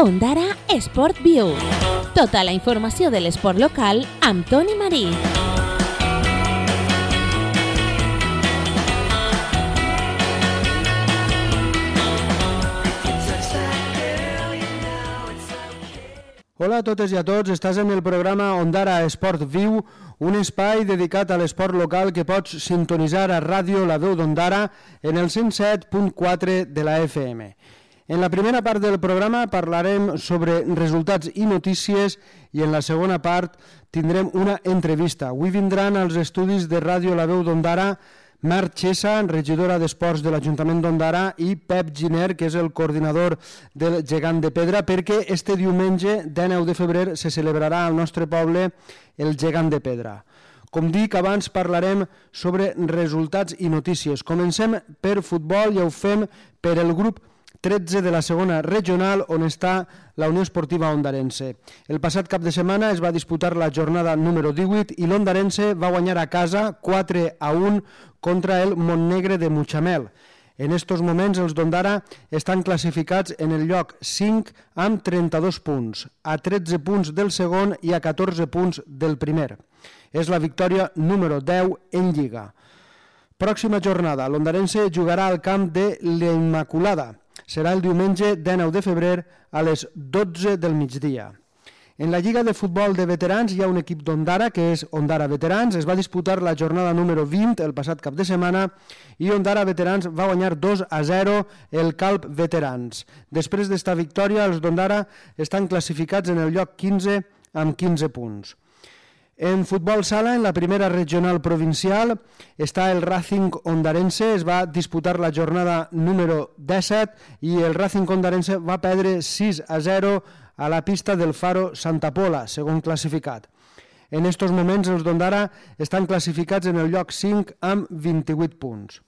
Ondara Sport View. Tota la informació de l'esport local amb Toni Marí. Hola a totes i a tots, estàs en el programa Ondara Esport Viu, un espai dedicat a l'esport local que pots sintonitzar a ràdio La Veu d'Ondara en el 107.4 de la FM. En la primera part del programa parlarem sobre resultats i notícies i en la segona part tindrem una entrevista. Avui vindran als estudis de ràdio La Veu d'Ondara Marc Xessa, regidora d'Esports de l'Ajuntament d'Ondara, i Pep Giner, que és el coordinador del Gegant de Pedra, perquè este diumenge, 19 de febrer, se celebrarà al nostre poble el Gegant de Pedra. Com dic, abans parlarem sobre resultats i notícies. Comencem per futbol i ho fem per el grup 13 de la segona regional on està la Unió Esportiva Ondarense. El passat cap de setmana es va disputar la jornada número 18 i l'Ondarense va guanyar a casa 4 a 1 contra el Montnegre de Mutxamel. En estos moments els d'Ondara estan classificats en el lloc 5 amb 32 punts, a 13 punts del segon i a 14 punts del primer. És la victòria número 10 en Lliga. Pròxima jornada, l'Ondarense jugarà al camp de l'Immaculada, serà el diumenge 19 de febrer a les 12 del migdia. En la Lliga de Futbol de Veterans hi ha un equip d'Ondara, que és Ondara Veterans. Es va disputar la jornada número 20 el passat cap de setmana i Ondara Veterans va guanyar 2 a 0 el Calp Veterans. Després d'esta victòria, els d'Ondara estan classificats en el lloc 15 amb 15 punts. En futbol sala, en la primera regional provincial, està el Racing Ondarense, es va disputar la jornada número 17 i el Racing Ondarense va perdre 6 a 0 a la pista del Faro Santa Pola, segon classificat. En estos moments els d'Ondara estan classificats en el lloc 5 amb 28 punts.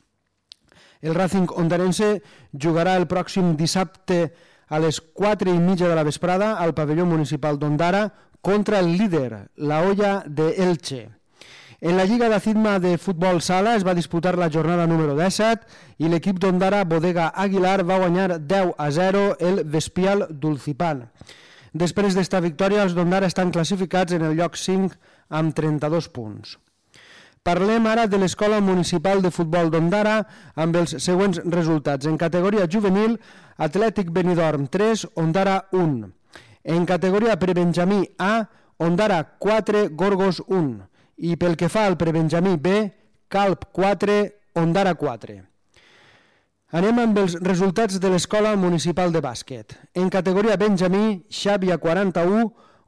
El Racing Ondarense jugarà el pròxim dissabte a les 4 i mitja de la vesprada al pavelló municipal d'Ondara contra el líder, la Olla de Elche. En la Lliga de Cidma de Futbol Sala es va disputar la jornada número 17 i l'equip d'Ondara Bodega Aguilar va guanyar 10 a 0 el Vespial Dulcipan. Després d'esta victòria, els d'Ondara estan classificats en el lloc 5 amb 32 punts. Parlem ara de l'Escola Municipal de Futbol d'Ondara amb els següents resultats. En categoria juvenil, Atlètic Benidorm 3, Ondara 1. En categoria prebenjamí A, Ondara 4, Gorgos 1 i pel que fa al prebenjamí B, Calp 4, Ondara 4. Anem amb els resultats de l'Escola Municipal de Bàsquet. En categoria Benjamí, Xàbia 41,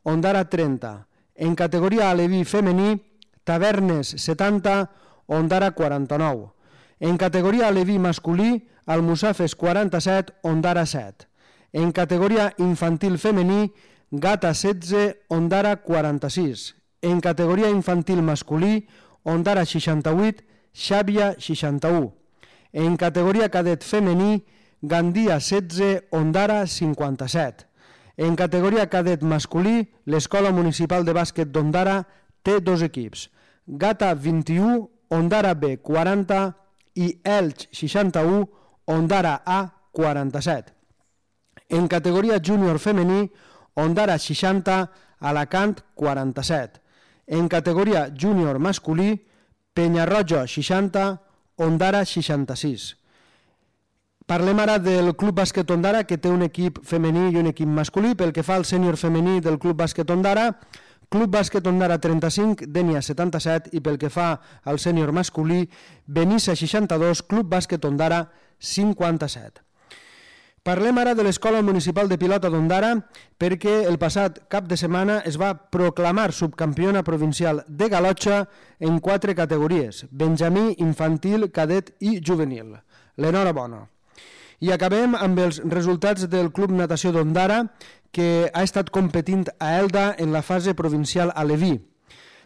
Ondara 30. En categoria Aleví femení, Tavernes 70, Ondara 49. En categoria Aleví masculí, Almussafes 47, Ondara 7. En categoria infantil femení, Gata 16, Ondara 46. En categoria infantil masculí, Ondara 68, Xàbia 61. En categoria cadet femení, Gandia 16, Ondara 57. En categoria cadet masculí, l'Escola Municipal de Bàsquet d'Ondara té dos equips. Gata 21, Ondara B 40 i Elx 61, Ondara A 47. En categoria júnior femení, Ondara 60, Alacant 47. En categoria júnior masculí, Penyarroja 60, Ondara 66. Parlem ara del Club Bàsquet Ondara, que té un equip femení i un equip masculí. Pel que fa al sènior femení del Club Bàsquet Ondara, Club Bàsquet Ondara 35, Dènia 77 i pel que fa al sènior masculí, Benissa 62, Club Bàsquet Ondara 57. Parlem ara de l'Escola Municipal de Pilota d'Ondara perquè el passat cap de setmana es va proclamar subcampiona provincial de galotxa en quatre categories, Benjamí, infantil, cadet i juvenil. L'enhorabona. I acabem amb els resultats del Club Natació d'Ondara que ha estat competint a Elda en la fase provincial a Leví.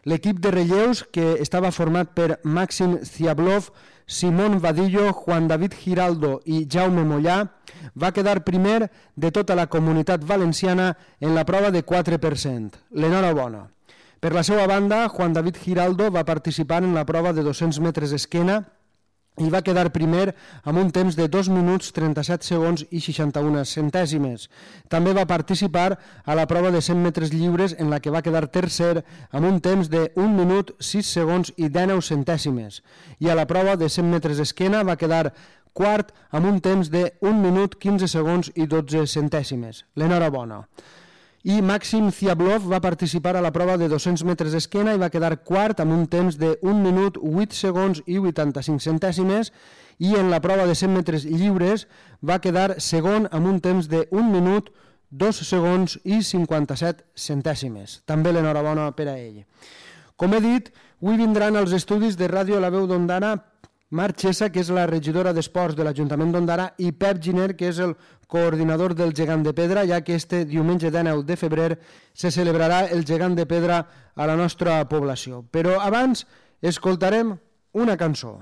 L'equip de relleus, que estava format per Màxim Ziablov, Simón Vadillo, Juan David Giraldo i Jaume Mollà, va quedar primer de tota la comunitat valenciana en la prova de 4%. L'enhorabona. Per la seva banda, Juan David Giraldo va participar en la prova de 200 metres esquena i va quedar primer amb un temps de 2 minuts 37 segons i 61 centèsimes. També va participar a la prova de 100 metres lliures en la que va quedar tercer amb un temps de 1 minut 6 segons i 19 centèsimes. I a la prova de 100 metres esquena va quedar quart amb un temps de 1 minut 15 segons i 12 centèsimes. L'enhorabona i Màxim Ziablov va participar a la prova de 200 metres d'esquena i va quedar quart amb un temps de 1 minut 8 segons i 85 centèsimes i en la prova de 100 metres lliures va quedar segon amb un temps de 1 minut 2 segons i 57 centèsimes. També l'enhorabona per a ell. Com he dit, avui vindran els estudis de Ràdio La Veu d'Ondana Marc Xessa, que és la regidora d'Esports de l'Ajuntament d'Ondara, i Pep Giner, que és el coordinador del Gegant de Pedra, ja que este diumenge 19 de febrer se celebrarà el Gegant de Pedra a la nostra població. Però abans escoltarem una cançó.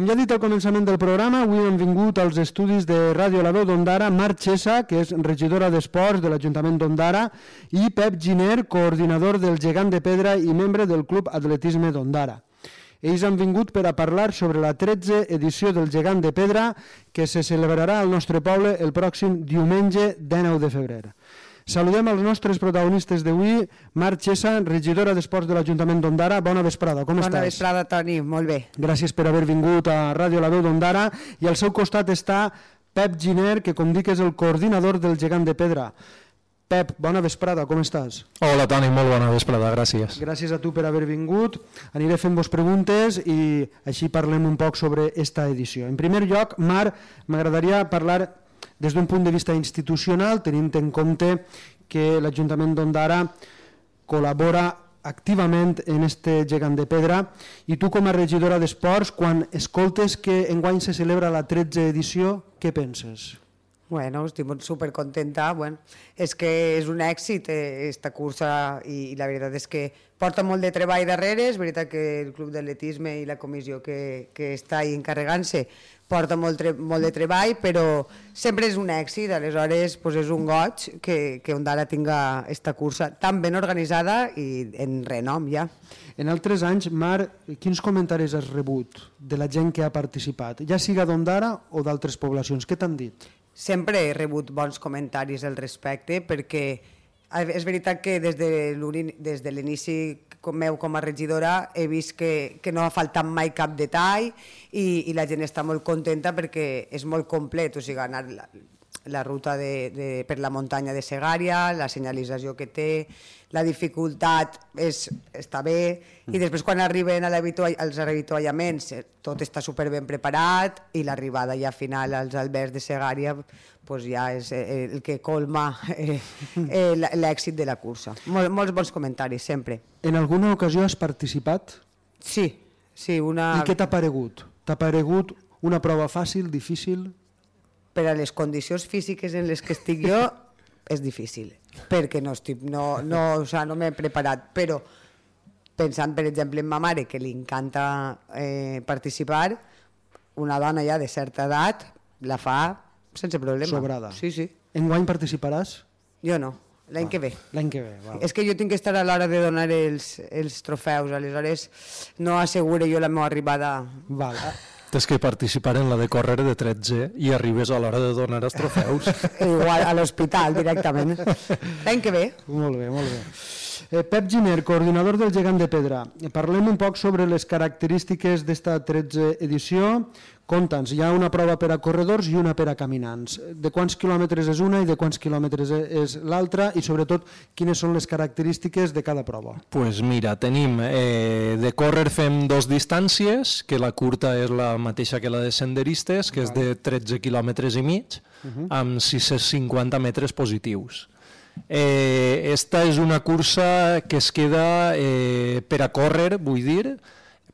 Com ja he dit al començament del programa, avui han vingut als estudis de Ràdio La Veu d'Ondara Marc Xessa, que és regidora d'Esports de l'Ajuntament d'Ondara, i Pep Giner, coordinador del Gegant de Pedra i membre del Club Atletisme d'Ondara. Ells han vingut per a parlar sobre la 13 edició del Gegant de Pedra que se celebrarà al nostre poble el pròxim diumenge 19 de febrer. Saludem els nostres protagonistes d'avui. Marc Xessa, regidora d'Esports de l'Ajuntament d'Ondara. Bona vesprada, com Bona estàs? Bona vesprada, Toni, molt bé. Gràcies per haver vingut a Ràdio La Veu d'Ondara. I al seu costat està Pep Giner, que com dic és el coordinador del Gegant de Pedra. Pep, bona vesprada, com estàs? Hola Toni, molt bona vesprada, gràcies. Gràcies a tu per haver vingut. Aniré fent-vos preguntes i així parlem un poc sobre esta edició. En primer lloc, Mar, m'agradaria parlar des d'un punt de vista institucional, tenint en compte que l'Ajuntament d'Ondara col·labora activament en este gegant de pedra i tu com a regidora d'Esports, quan escoltes que enguany se celebra la 13 edició, què penses? Bueno, estic molt supercontenta. Bueno, és que és un èxit eh, esta cursa i, i la veritat és que porta molt de treball darrere. És veritat que el Club d'Atletisme i la comissió que, que està ahí encarregant-se porta molt, tre molt de treball, però sempre és un èxit. Aleshores, pues és un goig que, que Ondara tinga esta cursa tan ben organitzada i en renom ja. En altres anys, Mar, quins comentaris has rebut de la gent que ha participat, ja siga d'Ondara o d'altres poblacions? Què t'han dit? Sempre he rebut bons comentaris al respecte perquè és veritat que des de l'inici com meu com a regidora he vist que, que no ha faltat mai cap detall i, i la gent està molt contenta perquè és molt complet, o sigui, anar la, ruta de, de, per la muntanya de Segària, la senyalització que té, la dificultat és, està bé, i després quan arriben a als avituallaments eh, tot està super ben preparat i l'arribada ja final als albergs de Segària pues ja és eh, el que colma eh, eh, l'èxit de la cursa. Mol, molts bons comentaris, sempre. En alguna ocasió has participat? Sí, sí. Una... I què t'ha paregut? T'ha paregut una prova fàcil, difícil? Per a les condicions físiques en les que estic jo és difícil, perquè no, estic, no, no, o sea, no m'he preparat, però pensant, per exemple, en ma mare, que li encanta eh, participar, una dona ja de certa edat la fa sense problema. Sobrada. Sí, sí. Enguany participaràs? Jo no, l'any que ve. L'any que ve, val. És que jo tinc que estar a l'hora de donar els, els trofeus, aleshores no assegure jo la meva arribada. Val. Tens que participar en la de córrer de 13 i arribes a l'hora de donar els trofeus. Igual a l'hospital directament. L'any que ve. Molt bé, molt bé. Eh, Pep Giner, coordinador del Gegant de Pedra. Parlem un poc sobre les característiques d'esta 13 edició. Conta'ns, hi ha una prova per a corredors i una per a caminants. De quants quilòmetres és una i de quants quilòmetres és l'altra i sobretot quines són les característiques de cada prova? pues mira, tenim eh, de córrer fem dos distàncies, que la curta és la mateixa que la de senderistes, que és de 13 quilòmetres i mig, amb 650 metres positius. Eh, esta és una cursa que es queda eh, per a córrer, vull dir,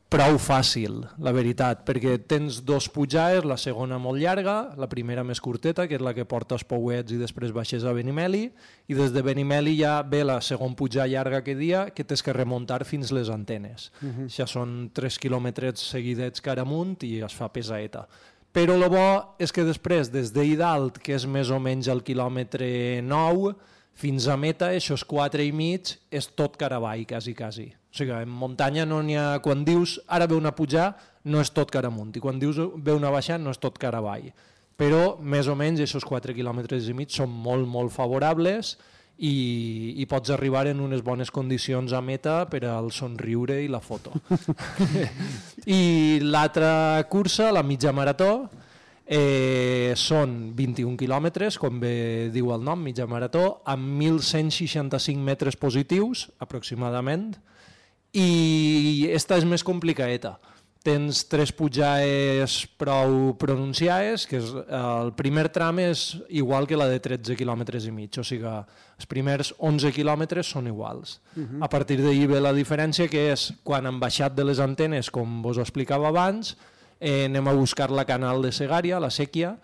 prou fàcil, la veritat, perquè tens dos pujades, la segona molt llarga, la primera més curteta, que és la que porta els Pouets i després baixes a Benimeli, i des de Benimeli ja ve la segon pujar llarga que dia, que tens que remuntar fins les antenes. Uh -huh. Això són 3 quilòmetres seguidets cara amunt i es fa pesaeta. Però el bo és que després, des d'ahir dalt, que és més o menys el quilòmetre 9, fins a meta, això és 4 i mig, és tot cara avall, quasi, quasi. O sigui, en muntanya no n'hi ha... Quan dius ara ve una pujar, no és tot cara amunt, i quan dius ve una baixada, no és tot cara avall. Però, més o menys, aquests 4 quilòmetres i mig són molt, molt favorables i, i pots arribar en unes bones condicions a meta per al somriure i la foto. I l'altra cursa, la mitja marató, eh, són 21 quilòmetres, com bé diu el nom, mitja marató, amb 1.165 metres positius, aproximadament, i esta és més complicadeta. Tens tres pujades prou pronunciades, que és, el primer tram és igual que la de 13 quilòmetres i mig, o sigui, els primers 11 quilòmetres són iguals. Uh -huh. A partir d'ahir ve la diferència, que és quan han baixat de les antenes, com vos ho explicava abans, eh, anem a buscar la canal de Segària, la sèquia,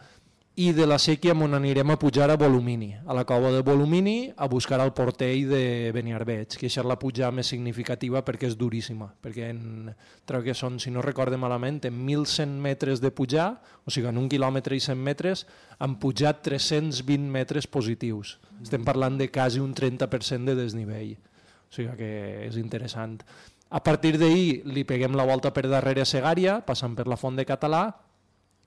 i de la sèquia on anirem a pujar a Volumini, a la cova de Volumini, a buscar el portell de Beniarbeig, que això és la puja més significativa perquè és duríssima, perquè en, crec que són, si no recorde malament, en 1.100 metres de pujar, o sigui, en un quilòmetre i 100 metres, han pujat 320 metres positius. Estem parlant de quasi un 30% de desnivell, o sigui que és interessant. A partir d'ahir li peguem la volta per darrere a Segària, passant per la Font de Català,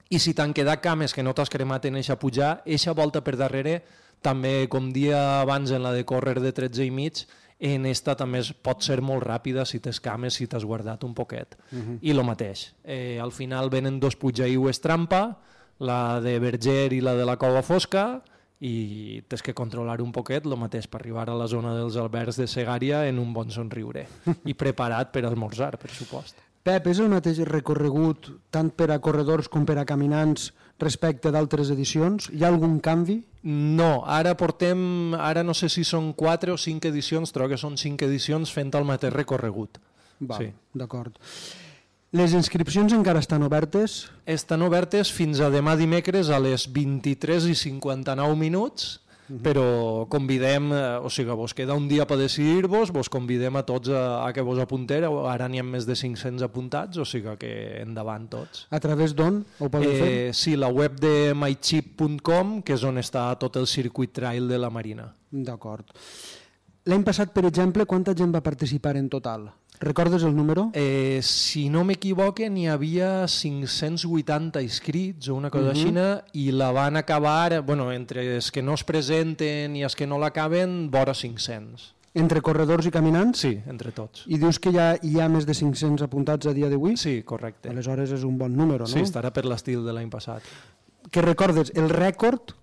i si t'han quedat cames que no t'has cremat en eixa pujar, eixa volta per darrere també, com dia abans en la de córrer de 13 i mig, en esta també es, pot ser molt ràpida si t'es cames, si t'has guardat un poquet. Uh -huh. I lo mateix. Eh, al final venen dos pujaiues trampa, la de Berger i la de la Cova Fosca, i tens que controlar un poquet el mateix per arribar a la zona dels albergs de Segària en un bon somriure i preparat per esmorzar, per supost. Pep, és el mateix recorregut tant per a corredors com per a caminants respecte d'altres edicions? Hi ha algun canvi? No, ara portem, ara no sé si són 4 o 5 edicions, trobo que són 5 edicions fent el mateix recorregut. Va, sí. d'acord. Les inscripcions encara estan obertes? Estan obertes fins a demà dimecres a les 23 i 59 minuts -huh. però convidem, eh, o sigui, vos queda un dia per decidir-vos, vos convidem a tots a, a que vos apunteu, ara n'hi ha més de 500 apuntats, o sigui que endavant tots. A través d'on ho podeu eh, fer? Sí, la web de mychip.com, que és on està tot el circuit trail de la Marina. D'acord. L'any passat, per exemple, quanta gent va participar en total? Recordes el número? Eh, si no m'equivoque, n'hi havia 580 inscrits o una cosa uh -huh. així, i la van acabar, bueno, entre els que no es presenten i els que no l'acaben, vora 500. Entre corredors i caminants? Sí, entre tots. I dius que hi ha, hi ha més de 500 apuntats a dia d'avui? Sí, correcte. Aleshores és un bon número, no? Sí, estarà per l'estil de l'any passat. Que recordes, el rècord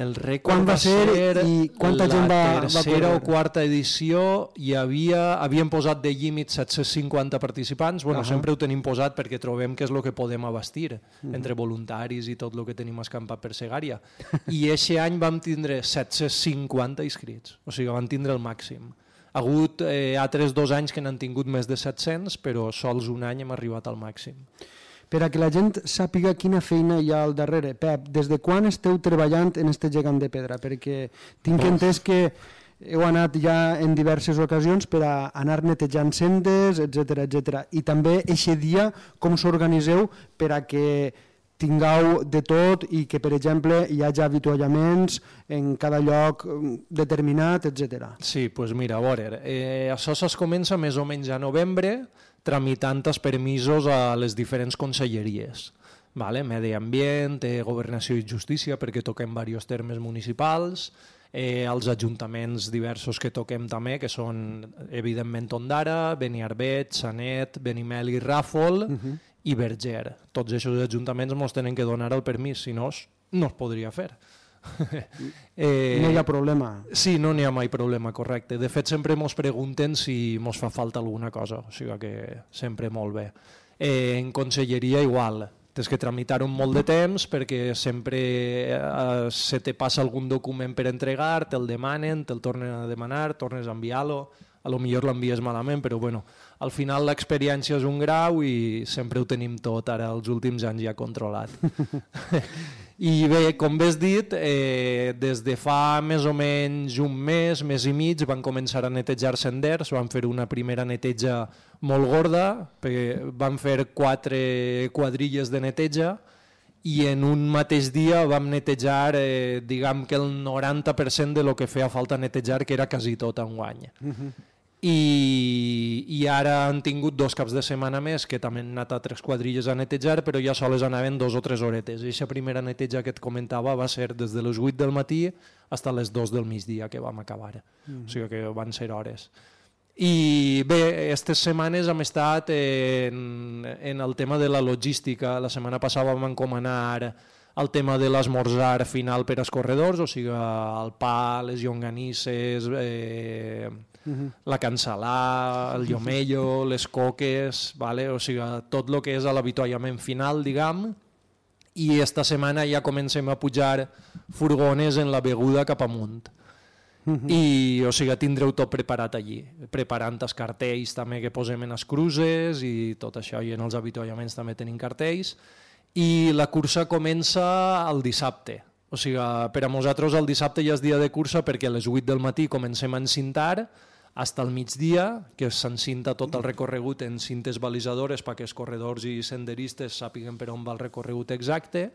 el rècord Quan va ser, ser i quanta gent va, va tercera o quarta edició hi havia, havien posat de límit 750 participants, bueno, uh -huh. sempre ho tenim posat perquè trobem que és el que podem abastir uh -huh. entre voluntaris i tot el que tenim escampat per Segària. I aquest any vam tindre 750 inscrits, o sigui, vam tindre el màxim. Ha hagut eh, altres dos anys que n'han tingut més de 700, però sols un any hem arribat al màxim per a que la gent sàpiga quina feina hi ha al darrere. Pep, des de quan esteu treballant en este gegant de pedra? Perquè tinc entès que heu anat ja en diverses ocasions per a anar netejant sendes, etc etc. I també eixe dia com s'organitzeu per a que tingueu de tot i que, per exemple, hi hagi avituallaments en cada lloc mm, determinat, etc. Sí, doncs pues mira, a veure, eh, això es comença més o menys a novembre, tramitant els permisos a les diferents conselleries. Vale? Medi ambient, eh, governació i justícia, perquè toquem diversos termes municipals, eh, els ajuntaments diversos que toquem també, que són evidentment Ondara, Beniarbeig, Sanet, Benimel i Ràfol, uh -huh. i Berger. Tots aquests ajuntaments ens tenen que donar el permís, si no, no es podria fer. eh, no hi ha problema. Sí, no n'hi ha mai problema, correcte. De fet, sempre ens pregunten si ens fa falta alguna cosa, o sigui que sempre molt bé. Eh, en conselleria igual, tens que tramitar un molt de temps perquè sempre eh, se te passa algun document per entregar, te'l demanen, te'l tornen a demanar, tornes a enviar-lo, a lo millor l'envies malament, però bueno, al final l'experiència és un grau i sempre ho tenim tot, ara els últims anys ja controlat. I bé, com bé has dit, eh, des de fa més o menys un mes, mes i mig, van començar a netejar senders, van fer una primera neteja molt gorda, perquè van fer quatre quadrilles de neteja i en un mateix dia vam netejar, eh, diguem que el 90% de lo que feia falta netejar, que era quasi tot en guany. Uh -huh i, i ara han tingut dos caps de setmana més que també han anat a tres quadrilles a netejar però ja soles anaven dos o tres horetes. I aquesta primera neteja que et comentava va ser des de les 8 del matí fins a les 2 del migdia que vam acabar. Mm. o sigui que van ser hores. I bé, aquestes setmanes hem estat en, en el tema de la logística. La setmana passada vam encomanar el tema de l'esmorzar final per als corredors, o sigui, el pa, les llonganisses, eh, uh -huh. la cansalà, el llomello, les coques, vale? o sigui, tot el que és l'avituallament final, diguem, i esta setmana ja comencem a pujar furgones en la beguda cap amunt. Uh -huh. i o sigui, tindreu tot preparat allí preparant els cartells també que posem en les cruces i tot això i en els avituallaments també tenim cartells i la cursa comença el dissabte. O sigui, per a nosaltres el dissabte ja és dia de cursa perquè a les 8 del matí comencem a encintar fins al migdia, que s'encinta tot el recorregut en cintes balisadores perquè els corredors i senderistes sàpiguen per on va el recorregut exacte,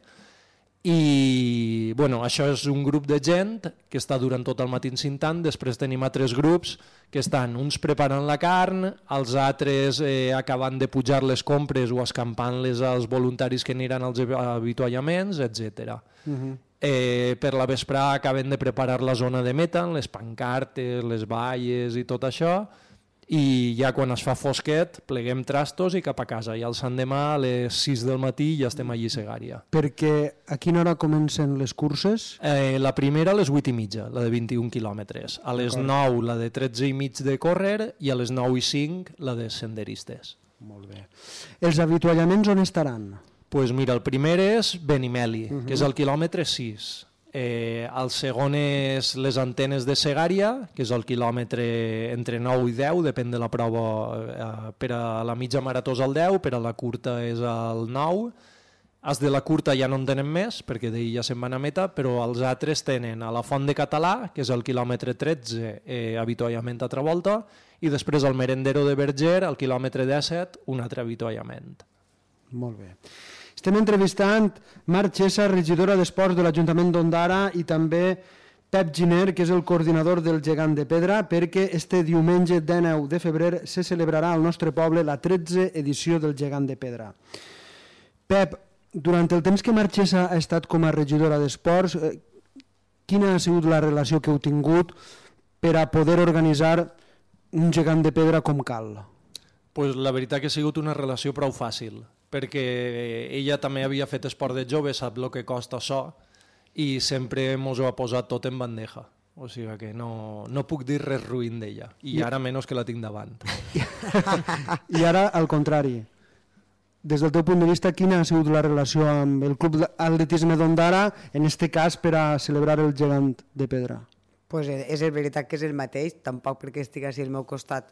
i bueno, això és un grup de gent que està durant tot el matí cintant, després tenim altres grups que estan uns preparant la carn, els altres eh, acabant de pujar les compres o escampant-les als voluntaris que aniran als avituallaments, etc. Uh -huh. Eh, per la vesprà acaben de preparar la zona de meta, les pancartes, les valles i tot això, i ja quan es fa fosquet pleguem trastos i cap a casa i el sant demà a les 6 del matí ja estem allí a Segària. Perquè a quina hora comencen les curses? Eh, la primera a les 8 i mitja, la de 21 quilòmetres. A les 9 la de 13 i mig de córrer i a les 9 i 5 la de senderistes. Molt bé. Els avituallaments on estaran? Pues mira, el primer és Benimeli, uh -huh. que és el quilòmetre 6 Eh, el segon és les antenes de Segària, que és el quilòmetre entre 9 i 10, depèn de la prova. Eh, per a la mitja marató és el 10, per a la curta és el 9. Els de la curta ja no en tenen més, perquè d'ahir ja se'n van a meta, però els altres tenen a la Font de Català, que és el quilòmetre 13, eh, habituallament altra volta, i després al Merendero de Berger, al quilòmetre 17, un altre habituallament. Molt bé. Estem entrevistant Marc Xessa, regidora d'Esports de l'Ajuntament d'Ondara i també Pep Giner, que és el coordinador del Gegant de Pedra, perquè este diumenge 19 de febrer se celebrarà al nostre poble la 13 edició del Gegant de Pedra. Pep, durant el temps que Marchesa ha estat com a regidora d'Esports, eh, quina ha sigut la relació que heu tingut per a poder organitzar un gegant de pedra com cal? Pues la veritat que ha sigut una relació prou fàcil perquè ella també havia fet esport de jove, sap el que costa això, i sempre ens ho ha posat tot en bandeja. O sigui que no, no puc dir res ruïn d'ella, i, I ara menys que la tinc davant. I ara, al contrari, des del teu punt de vista, quina ha sigut la relació amb el Club d'Atletisme d'Ondara, en este cas per a celebrar el gegant de pedra? Pues eh, és veritat que és el mateix, tampoc perquè estigués al meu costat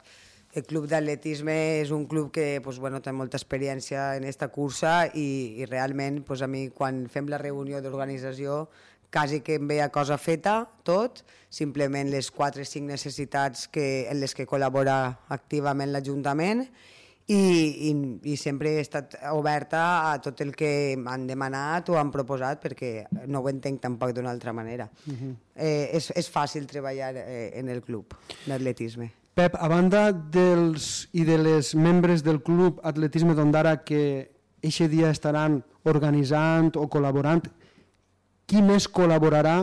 el club d'atletisme és un club que pues, bueno, té molta experiència en aquesta cursa i, i realment pues, a mi quan fem la reunió d'organització quasi que em veia cosa feta tot, simplement les 4 o 5 necessitats que, en les que col·labora activament l'Ajuntament i, i, i sempre he estat oberta a tot el que m'han demanat o han proposat perquè no ho entenc tampoc d'una altra manera. Uh -huh. eh, és, és fàcil treballar eh, en el club d'atletisme. Pep, a banda dels i de les membres del Club Atletisme d'Ondara que eixe dia estaran organitzant o col·laborant, qui més col·laborarà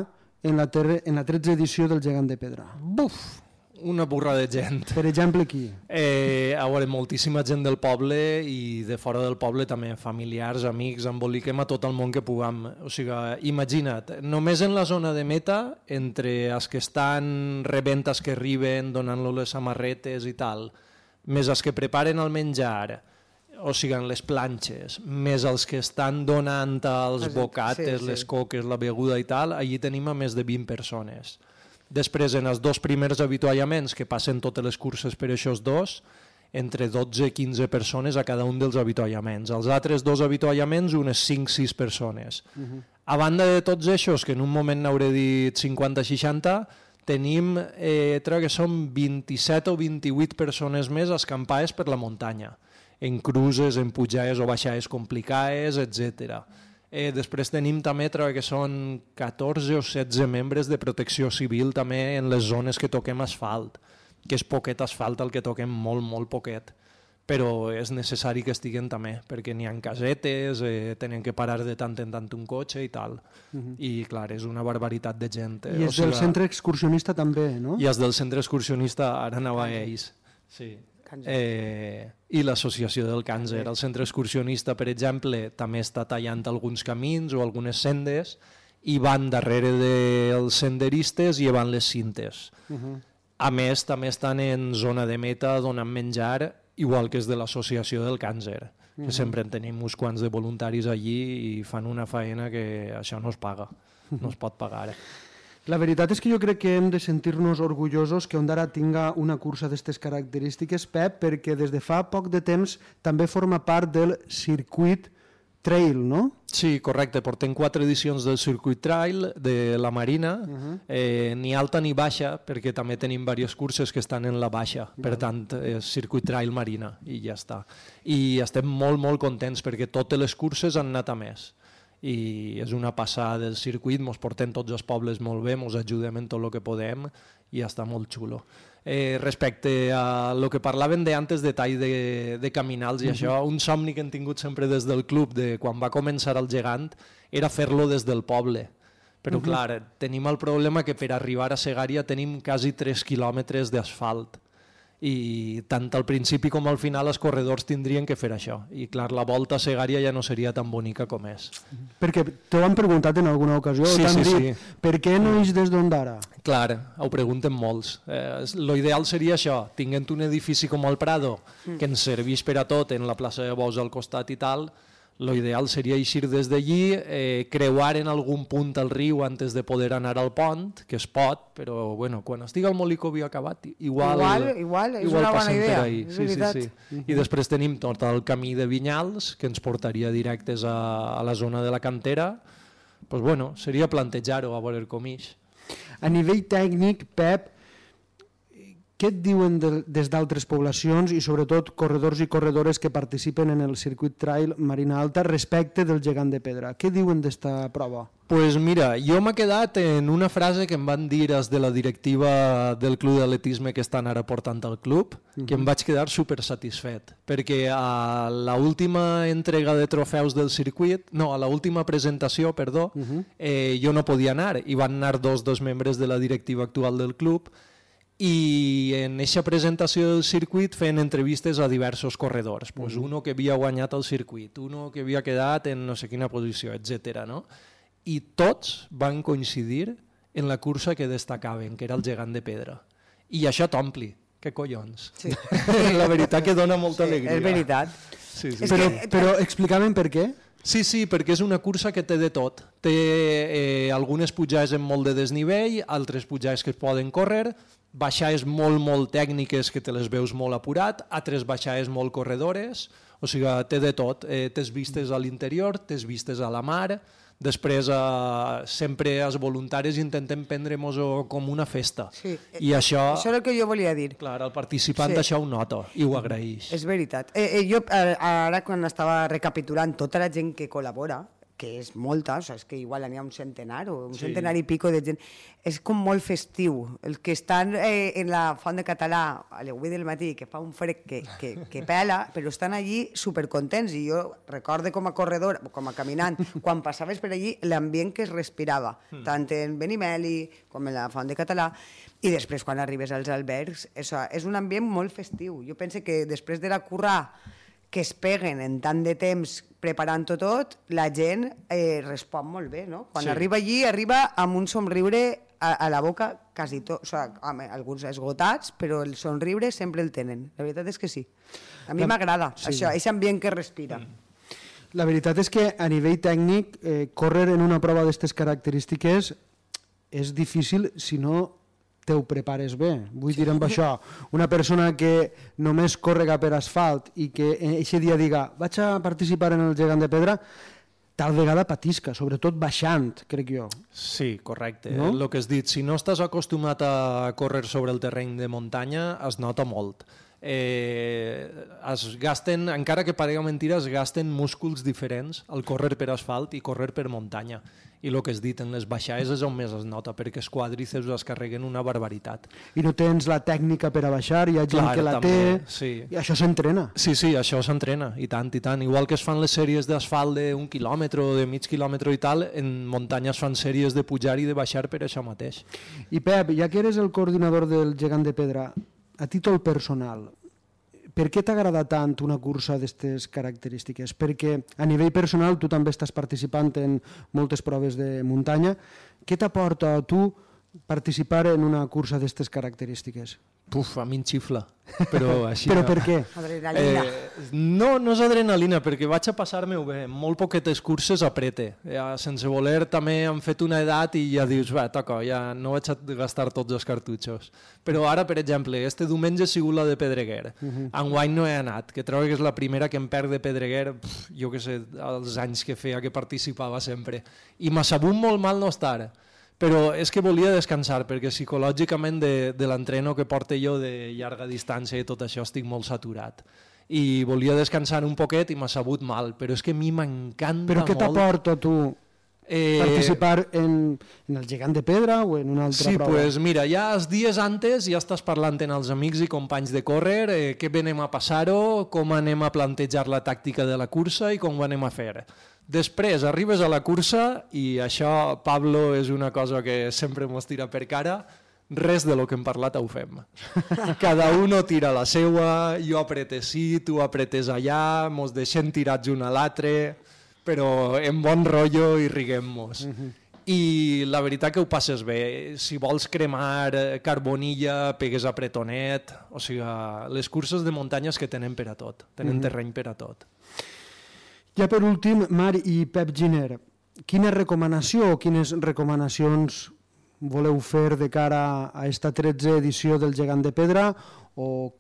en la, en la 13 edició del Gegant de Pedra? Buf! Una burra de gent. Per exemple, qui? Eh, a veure, moltíssima gent del poble i de fora del poble també, familiars, amics, emboliquem a tot el món que puguem. O sigui, imagina't, només en la zona de meta, entre els que estan rebent els que arriben, donant-los les samarretes i tal, més els que preparen el menjar, o sigui, les planxes, més els que estan donant els bocates, sí, sí. les coques, la beguda i tal, allí tenim a més de 20 persones. Després, en els dos primers avituallaments, que passen totes les curses per aquests dos, entre 12 i 15 persones a cada un dels avituallaments. Els altres dos avituallaments, unes 5-6 persones. Uh -huh. A banda de tots aquests, que en un moment n'hauré dit 50-60, tenim, eh, crec que són 27 o 28 persones més escampades per la muntanya, en cruces, en pujades o baixades complicades, etc. Eh, després tenim també que són 14 o 16 membres de protecció civil també en les zones que toquem asfalt, que és poquet asfalt el que toquem, molt, molt poquet però és necessari que estiguen també, perquè n'hi ha casetes, eh, tenen que parar de tant en tant un cotxe i tal. Uh -huh. I clar, és una barbaritat de gent. Eh? I és o sigui, del centre excursionista també, no? I és del centre excursionista, ara anava a ells. Sí. Eh, I l'associació del càncer. El centre excursionista, per exemple, també està tallant alguns camins o algunes sendes i van darrere dels senderistes i van les cintes. Uh -huh. A més, també estan en zona de meta donant menjar, igual que és de l'associació del càncer, uh -huh. que sempre en tenim uns quants de voluntaris allí i fan una feina que això no es paga, no es pot pagar. La veritat és que jo crec que hem de sentir-nos orgullosos que Ondara tinga una cursa d'aquestes característiques, Pep, perquè des de fa poc de temps també forma part del circuit trail, no? Sí, correcte. Portem quatre edicions del Circuit Trail de la Marina, uh -huh. eh, ni alta ni baixa, perquè també tenim diverses curses que estan en la baixa. Uh -huh. Per tant, és Circuit Trail Marina i ja està. I estem molt, molt contents perquè totes les curses han anat a més i és una passada del circuit, ens portem tots els pobles molt bé, ens ajudem en tot el que podem i està molt xulo. Eh, respecte a lo que parlaven de antes de tall de, de caminals i uh -huh. això, un somni que hem tingut sempre des del club de quan va començar el gegant era fer-lo des del poble. Però uh -huh. clar, tenim el problema que per arribar a Segària tenim quasi 3 quilòmetres d'asfalt i tant al principi com al final els corredors tindrien que fer això i clar, la volta a Segària ja no seria tan bonica com és perquè t'ho han preguntat en alguna ocasió sí, sí, dit, sí. per què no és des d'Ondara? Clar, ho pregunten molts eh, lo ideal seria això, tinguent un edifici com el Prado que ens serveix per a tot en la plaça de Bous al costat i tal lo ideal seria eixir des d'allí, eh, creuar en algun punt el riu antes de poder anar al pont, que es pot, però bueno, quan estigui el Molicovi acabat, igual, igual, igual és igual una bona idea, ahí. sí, sí, sí. I després tenim tot el camí de Vinyals, que ens portaria directes a, a la zona de la cantera, pues bueno, seria plantejar-ho a veure com ix. A nivell tècnic, Pep, què et diuen de, des d'altres poblacions i sobretot corredors i corredores que participen en el circuit trail Marina Alta respecte del gegant de pedra? Què diuen d'esta prova? Pues mira, jo m'he quedat en una frase que em van dir els de la directiva del club d'atletisme que estan ara portant al club, uh -huh. que em vaig quedar super satisfet, perquè a la última entrega de trofeus del circuit, no, a la última presentació, perdó, uh -huh. eh, jo no podia anar, i van anar dos dos membres de la directiva actual del club, i en aquesta presentació del circuit fent entrevistes a diversos corredors, pues mm. uno que havia guanyat el circuit, uno que havia quedat en no sé quina posició, etc. No? I tots van coincidir en la cursa que destacaven, que era el gegant de pedra. I això t'ompli, que collons. Sí. la veritat que dona molta sí, alegria. És veritat. Sí, sí. Però, però explicaven per què? Sí, sí, perquè és una cursa que té de tot. Té eh, algunes pujades amb molt de desnivell, altres pujades que es poden córrer, baixades molt, molt tècniques que te les veus molt apurat, altres baixades molt corredores, o sigui, té de tot. Eh, tens vistes a l'interior, tens vistes a la mar, després eh, sempre els voluntaris intentem prendre-nos-ho com una festa. Sí. I això, Això és el que jo volia dir. clar, el participant Sí. això ho nota i ho agraeix. És veritat. Eh, eh, jo eh, ara quan estava recapitulant tota la gent que col·labora, que és molta, o sigui, és que igual n'hi ha un centenar o un Sí. centenar i pico de gent, és com molt festiu. El que estan eh, en la font de català a les 8 del matí, que fa un fred que, que, que pela, però estan allí supercontents i jo recordo com a corredor, com a caminant, quan passaves per allí, l'ambient que es respirava, Hmm. tant en Benimeli com en la font de català, i després quan arribes als albergs, això, és un ambient molt festiu. Jo penso que després de la currar que es peguen en tant de temps preparant-ho tot, la gent eh, respon molt bé, no? Quan Sí. arriba allí, arriba amb un somriure a, a la boca quasi tot, o sigui, home, alguns esgotats, però el somriure sempre el tenen. La veritat és que sí. A mi m'agrada sí. això, aquest ambient que respira. La veritat és que a nivell tècnic eh, córrer en una prova d'aquestes característiques és difícil si no te ho prepares bé. Vull dir amb això, una persona que només córrega per asfalt i que aquest dia diga vaig a participar en el gegant de pedra, tal vegada patisca, sobretot baixant, crec jo. Sí, correcte. No? El que has dit, si no estàs acostumat a córrer sobre el terreny de muntanya, es nota molt. Eh, es gasten, encara que parega mentira, es gasten músculs diferents al córrer per asfalt i córrer per muntanya. I el que has dit, en les baixades és on més es nota, perquè els quadríceps es carreguen una barbaritat. I no tens la tècnica per a baixar, hi ha gent Clar, que la també, té, sí. i això s'entrena. Sí, sí, això s'entrena, i tant, i tant. Igual que es fan les sèries d'asfalt d'un quilòmetre o de mig quilòmetre i tal, en muntanya es fan sèries de pujar i de baixar per això mateix. I Pep, ja que eres el coordinador del gegant de pedra, a títol personal, per què t'agrada tant una cursa d'aquestes característiques? Perquè a nivell personal tu també estàs participant en moltes proves de muntanya. Què t'aporta a tu participar en una cursa d'aquestes característiques? Puf, a mi em xifla, però així... Però no. per què? Adrenalina. Eh, no, no és adrenalina, perquè vaig a passar-me-ho bé. Molt poquetes curses aprete. Ja, sense voler també hem fet una edat i ja dius, va, toca, ja no vaig a gastar tots els cartutxos. Però ara, per exemple, este diumenge ha sigut la de Pedreguer. Uh -huh. Enguany no he anat, que trobo que és la primera que em perd de Pedreguer, pf, jo que sé, els anys que feia que participava sempre. I m'ha sabut molt mal no estar però és que volia descansar perquè psicològicament de, de l'entreno que porto jo de llarga distància i tot això estic molt saturat. I volia descansar un poquet i m'ha sabut mal, però és que a mi m'encanta Però què molt... t'aporta tu Eh, participar en, en el gegant de pedra o en una altra Sí, prova? pues mira, ja els dies antes ja estàs parlant amb els amics i companys de córrer, eh, què venem a passar-ho, com anem a plantejar la tàctica de la cursa i com ho anem a fer. Després arribes a la cursa i això, Pablo, és una cosa que sempre mos tira per cara, res de lo que hem parlat ho fem. Cada uno tira la seua, jo aprete sí, tu apretes allà, mos deixem tirats un a l'altre, però en bon rotllo i riguem-nos. I la veritat que ho passes bé. Si vols cremar eh, carbonilla, pegues a pretonet, o sigui, les curses de muntanyes que tenen per a tot, tenen terreny per a tot. Ja per últim, Mar i Pep Giner, quina recomanació o quines recomanacions voleu fer de cara a esta 13 edició del Gegant de Pedra o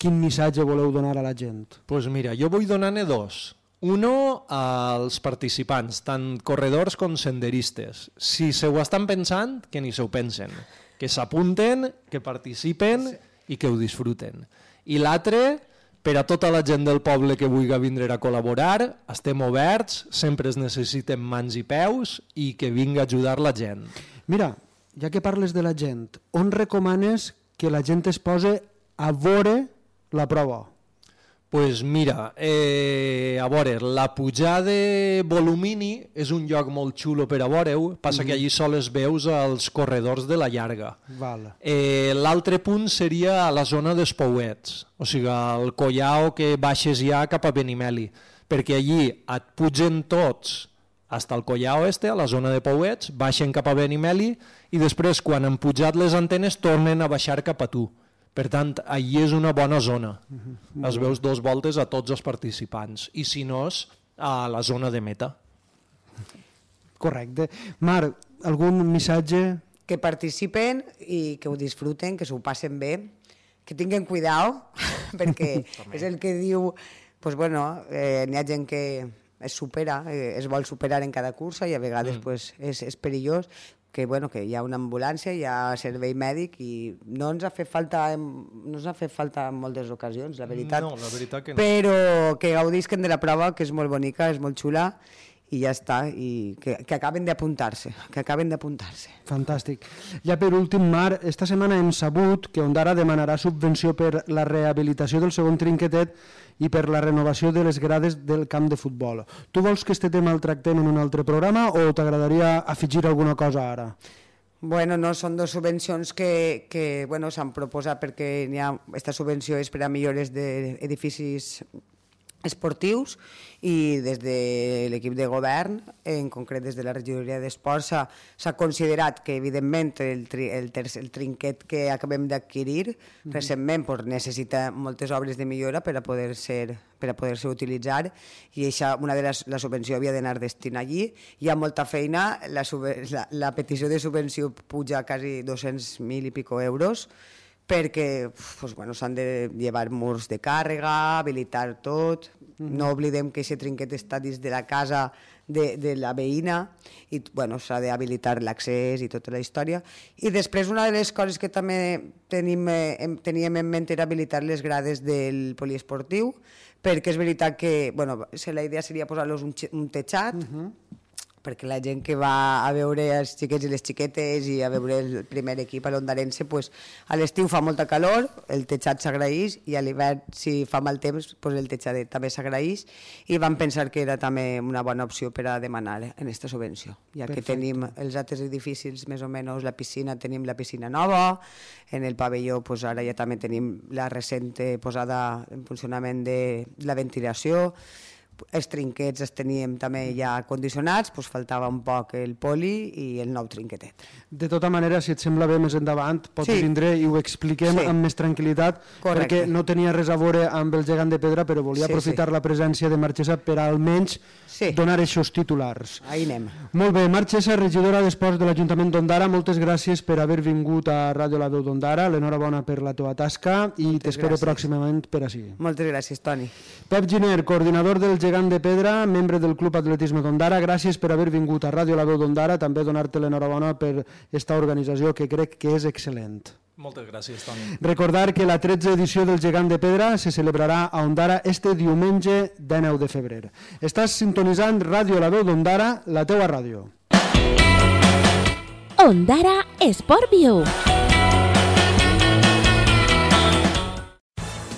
quin missatge voleu donar a la gent? pues mira, jo vull donar-ne dos. Uno als participants, tant corredors com senderistes. Si se ho estan pensant, que ni se ho pensen. Que s'apunten, que participen i que ho disfruten. I l'altre, per a tota la gent del poble que vulgui vindre a col·laborar, estem oberts, sempre es necessiten mans i peus i que vingui a ajudar la gent. Mira, ja que parles de la gent, on recomanes que la gent es pose a veure la prova? Pues mira, eh, a veure, la pujada de Volumini és un lloc molt xulo per a veure-ho, passa que allí sols veus els corredors de la llarga. Val. Eh, L'altre punt seria a la zona dels Pouets, o sigui, el Collao que baixes ja cap a Benimeli, perquè allí et pugen tots hasta el Collao este, a la zona de Pouets, baixen cap a Benimeli i després, quan han pujat les antenes, tornen a baixar cap a tu. Per tant, allí és una bona zona. Es veus dos voltes a tots els participants. I si no, és a la zona de meta. Correcte. Mar, algun missatge? que participen i que ho disfruten, que s'ho passen bé, que tinguin cuidado, perquè és el que diu, pues bueno, eh, n'hi ha gent que es supera, eh, es vol superar en cada cursa i a vegades mm. pues, és, és perillós, que, bueno, que hi ha una ambulància, hi ha servei mèdic i no ens ha fet falta no ens ha fet falta en moltes ocasions, la veritat. No, la veritat que no. Però que gaudisquen de la prova, que és molt bonica, és molt xula, i ja està, i que, que acaben d'apuntar-se, que acaben d'apuntar-se. Fantàstic. Ja per últim, Mar, esta setmana hem sabut que Ondara demanarà subvenció per la rehabilitació del segon trinquetet i per la renovació de les grades del camp de futbol. Tu vols que este tema el tractem en un altre programa o t'agradaria afegir alguna cosa ara? Bueno, no, són dues subvencions que, que bueno, s'han proposat perquè ha, esta subvenció és per a millores d'edificis esportius i des de l'equip de govern, en concret des de la regidoria d'Esports, s'ha considerat que evidentment el, tri, el, tercer, el trinquet que acabem d'adquirir mm -hmm. recentment pues, necessita moltes obres de millora per a poder ser per a poder ser utilitzar i això, una de les, la subvenció havia d'anar destinada allí. Hi ha molta feina, la, la, la petició de subvenció puja a quasi 200.000 i pico euros, perquè pues, bueno, s'han de llevar murs de càrrega, habilitar tot, mm -hmm. no oblidem que aquest trinquet està dins de la casa de, de la veïna i bueno, s'ha d'habilitar l'accés i tota la història. I després una de les coses que també tenim, eh, teníem en ment era habilitar les grades del poliesportiu, perquè és veritat que bueno, la idea seria posar-los un, un techat, mm -hmm perquè la gent que va a veure els xiquets i les xiquetes i a veure el primer equip a l'Ondarense, pues, a l'estiu fa molta calor, el teixat s'agraeix, i a l'hivern, si fa mal temps, pues, el teixat també s'agraeix, i vam pensar que era també una bona opció per a demanar en aquesta subvenció, ja Perfecte. que tenim els altres edificis, més o menys la piscina, tenim la piscina nova, en el pavelló pues, ara ja també tenim la recent posada en funcionament de la ventilació, els trinquets els teníem també ja condicionats, doncs faltava un poc el poli i el nou trinquetet. De tota manera, si et sembla bé més endavant, pots Sí. vindre i ho expliquem Sí. amb més tranquil·litat, Correcte. perquè no tenia res a veure amb el gegant de pedra, però volia Sí, aprofitar sí. la presència de Marchesa per almenys Sí. donar aquests titulars. Ahí anem. Molt bé, Marchesa, regidora d'Esports de l'Ajuntament d'Ondara, moltes gràcies per haver vingut a Ràdio La Veu d'Ondara, l'enhorabona per la teva tasca i t'espero pròximament per així. Moltes gràcies, Toni. Pep Giner, coordinador del Gegant de Pedra, membre del Club Atletisme d'Ondara, gràcies per haver vingut a Ràdio La Veu d'Ondara, també donar-te l'enhorabona per esta organització que crec que és excel·lent. Moltes gràcies, Toni. Recordar que la 13 edició del Gegant de Pedra se celebrarà a Ondara este diumenge 19 de febrer. Estàs sintonitzant Ràdio La Veu d'Ondara, la teua ràdio. Ondara Sport View.